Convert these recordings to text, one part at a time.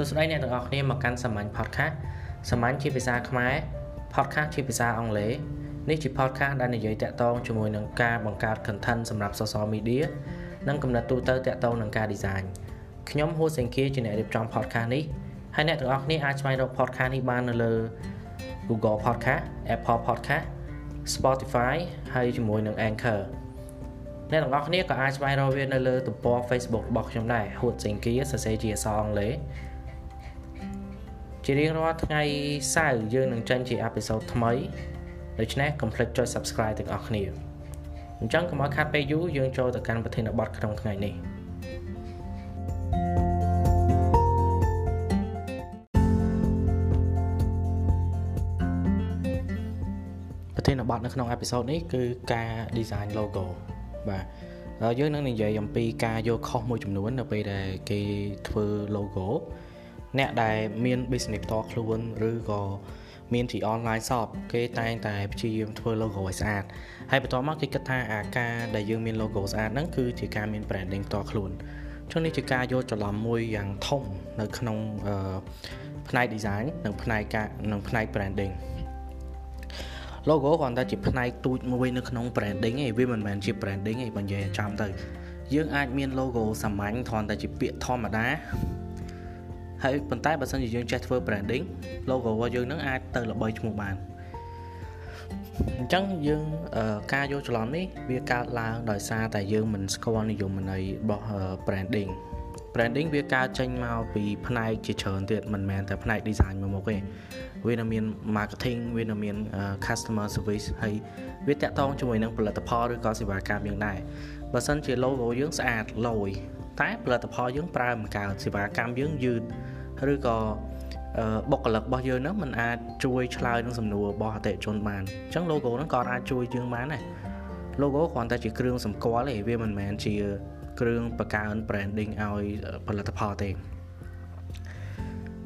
សួស្តីអ្នកទាំងអស់គ្នាមកកាន់សាមញ្ញ podcast សាមញ្ញជាភាសាខ្មែរ podcast ជាភាសាអង់គ្លេសនេះជា podcast ដែលនិយាយតាក់ទងជាមួយនឹងការបង្កើត content សម្រាប់ social media និងកំណត់ទូទៅតាក់ទងនឹងការ design ខ្ញុំហួសេងគាជាអ្នករៀបចំ podcast នេះហើយអ្នកទាំងអស់គ្នាអាចស្វែងរក podcast នេះបាននៅលើ Google Podcast Apple Podcast Spotify ហើយជាមួយនឹង Anchor អ្នកទាំងអស់គ្នាក៏អាចស្វែងរកវានៅលើទំព័រ Facebook របស់ខ្ញុំដែរហួតសេងគីសរសេរជាអក្សរអង់គ្លេស ជារៀងរាល់ថ្ងៃសៅរ៍យើងនឹងចេញជាអេពីសូតថ្មីដូច្នេះកុំភ្លេចចុច Subscribe ទាំងអស់គ្នាអញ្ចឹងកុំឲ្យខាត់ពេលយូរយើងចូលទៅកាន់ប្រធានបទក្នុងថ្ងៃនេះប្រធានបទនៅក្នុងអេពីសូតនេះគឺការ design logo បាទយើងនឹងនិយាយអំពីការយកខុសមួយចំនួននៅពេលដែលគេធ្វើ logo អ្នកដែលមាន business ផ្ទាល់ខ្លួនឬក៏មានជា online shop គេតែងតែព្យាយាមធ្វើ logo ឲ្យស្អាតហើយបន្ទាប់មកគេគិតថាអាការដែលយើងមាន logo ស្អាតហ្នឹងគឺជាការមាន branding ផ្ទាល់ខ្លួនចឹងនេះជាការយកច្រឡំមួយយ៉ាងធំនៅក្នុងផ្នែក design និងផ្នែកការនិងផ្នែក branding logo គ្រាន់តែជាផ្នែកទូចមួយនៅក្នុង branding ឯងវាមិនមែនជា branding ឯងបើនិយាយចាំទៅយើងអាចមាន logo សាមញ្ញគ្រាន់តែជាពាក្យធម្មតា ហើយប៉ុន្តែបើសិនជាយើងចេះធ្វើ branding logo របស់យើងនឹងអាចទៅល្បីឈ្មោះបានអញ្ចឹងយើងការយកច្រឡំនេះវាកើតឡើងដោយសារតែយើងមិនស្គាល់និយមន័យរបស់ branding branding វាកើតចេញមកពីផ្នែកជាច្រើនទៀតមិនមែនតែផ្នែក design មួយមុខទេវានៅមាន marketing វានៅមាន customer service ហើយវាតាក់ទងជាមួយនឹងផលិតផលឬក៏សេវាកម្មយើងដែរបើសិនជា logo យើងស្អាតលយ តែផលិតផលយើងប្រើមិនកើតសេវាកម្មយើងយឺតឬក៏បុគ្គលិករបស់យើងហ្នឹងมันអាចជួយឆ្លើយនឹងសំណួររបស់អតិថិជនបានអញ្ចឹង logo ហ្នឹងក៏អាចជួយយើងបានដែរ logo គ្រាន់តែជាគ្រឿងសម្គាល់ទេវាមិនមែនជាគ្រឿងបង្កើន branding ឲ្យផលិតផលទេ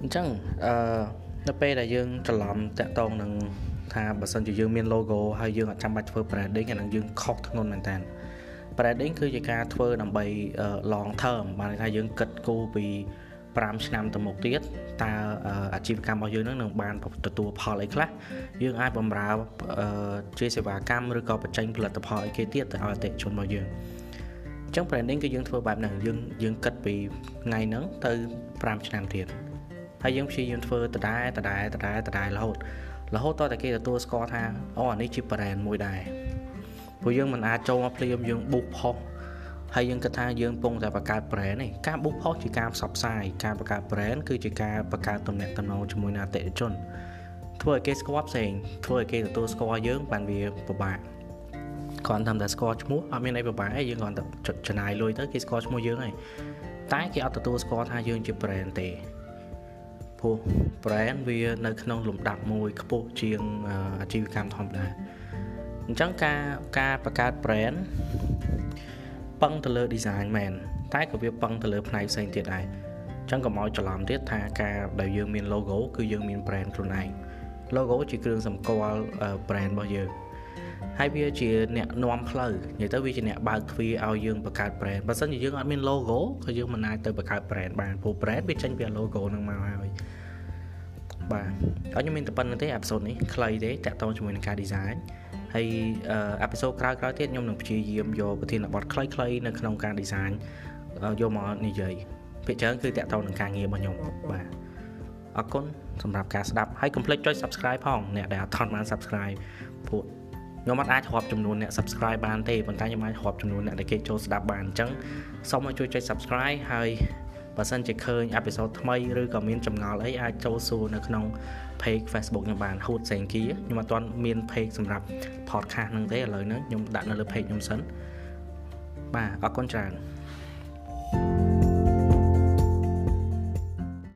អញ្ចឹងអឺនៅពេលដែលយើងច្រឡំតាក់ទងនឹងថាបើសិនជាយើងមាន logo ហើយយើងអត់ចាំបាច់ធ្វើ branding អានឹងយើងខុសធ្ងន់មែនតើ branding គឺជាការធ្វើដើម្បី long term បានន័យថាយើងគិតគូរពី5ឆ្នាំទៅមុខទៀតតើអាជីវកម្មរបស់យើងនឹងនឹងបានទទួលផលអីខ្លះយើងអាចបំរើជាសេវាកម្មឬក៏បញ្ចេញផលិតផលអីគេទៀតទៅឲ្យអតិថិជនរបស់យើងអញ្ចឹង branding គឺយើងធ្វើបែបហ្នឹងយើងយើងគិតពីថ្ងៃហ្នឹងទៅ5ឆ្នាំទៀតហើយយើងព្យាយាមធ្វើដដែលដដែលដដែលដដែលរហូតរហូតតតែគេទទួលស្គាល់ថាអូអានេះជា brand មួយដែរ ព្រោះយើងមិនអាចចូលមកភ្លាមយើងបុកផុសហើយយើងគិតថាយើងពងតែបង្កើត brand ទេការបុកផុសជាការផ្សព្វផ្សាយការបង្កើត brand គឺជាការបង្កើតទំនាក់ទំនងជាមួយនឹងអតិថិជនធ្វើឲ្យគេស្គាល់ផ្សេងធ្វើឲ្យគេទទួលស្គាល់យើងបានវាពិបាកគ្រាន់តែតែស្គាល់ឈ្មោះអត់មានអីពិបាកទេយើងគ្រាន់តែចំណាយលុយទៅគេស្គាល់ឈ្មោះយើងហើយតែគេអត់ទទួលស្គាល់ថាយើងជា brand ទេព្រោះ brand វានៅក្នុងលំដាប់មួយខ្ពស់ជាងអាជីវកម្មធម្មតា អញ្ចឹងការការបង្កើត brand ពឹងទៅលើ design មែនតែក៏វាពឹងទៅលើផ្នែកផ្សេងទៀតដែរអញ្ចឹងកុំឲ្យច្រឡំទៀតថាការដែលយើងមាន logo គឺយើងមាន brand ខ្លួនឯង logo ជាគ្រឿងសម្គាល់ brand របស់យើងហើយវាជាអ្នកនាំផ្លូវនិយាយទៅវាជាអ្នកបើកទ្វារឲ្យយើងបង្កើត brand បើមិនជាយើងអត់មាន logo ក៏យើងមិនអាចទៅបង្កើត brand បានព្រោះ brand វាចេញពី logo នឹងមកហើយបាទអត់ខ្ញុំមានតែប៉ុណ្្នឹងទេអេពីសូតនេះខ្លីទេតាក់ទងជាមួយនឹងការ design ហើយអេពីសូតក្រោយៗទៀតខ្ញុំនឹងព្យាយាមយកប្រធានបទខ្លីៗនៅក្នុងការ design យកមកនិយាយភាគច្រើនគឺតាក់ទងនឹងការងាររបស់ខ្ញុំបាទអរគុណសម្រាប់ការស្ដាប់ហើយកុំភ្លេចចុច Subscribe ផងអ្នកដែលអត់ទាន់បាន Subscribe ពួកខ្ញុំអត់អាចរាប់ចំនួនអ្នក Subscribe បានទេប៉ុន្តែខ្ញុំអាចរាប់ចំនួនអ្នកដែលគេចូលស្ដាប់បានអញ្ចឹងសូមឲ្យជួយចុច Subscribe ហើយ បើសិនជាឃើញអេពីសូតថ្មីឬក៏មានចម្ងល់អីអាចចូលសួរនៅក្នុង page Facebook ខ្ញុំបានហូតសេងគីខ្ញុំអត់ទាន់មាន page សម្រាប់ podcast ហ្នឹងទេឥឡូវហ្នឹងខ្ញុំដាក់នៅលើ page ខ្ញុំសិនបាទអរគុណច្រើន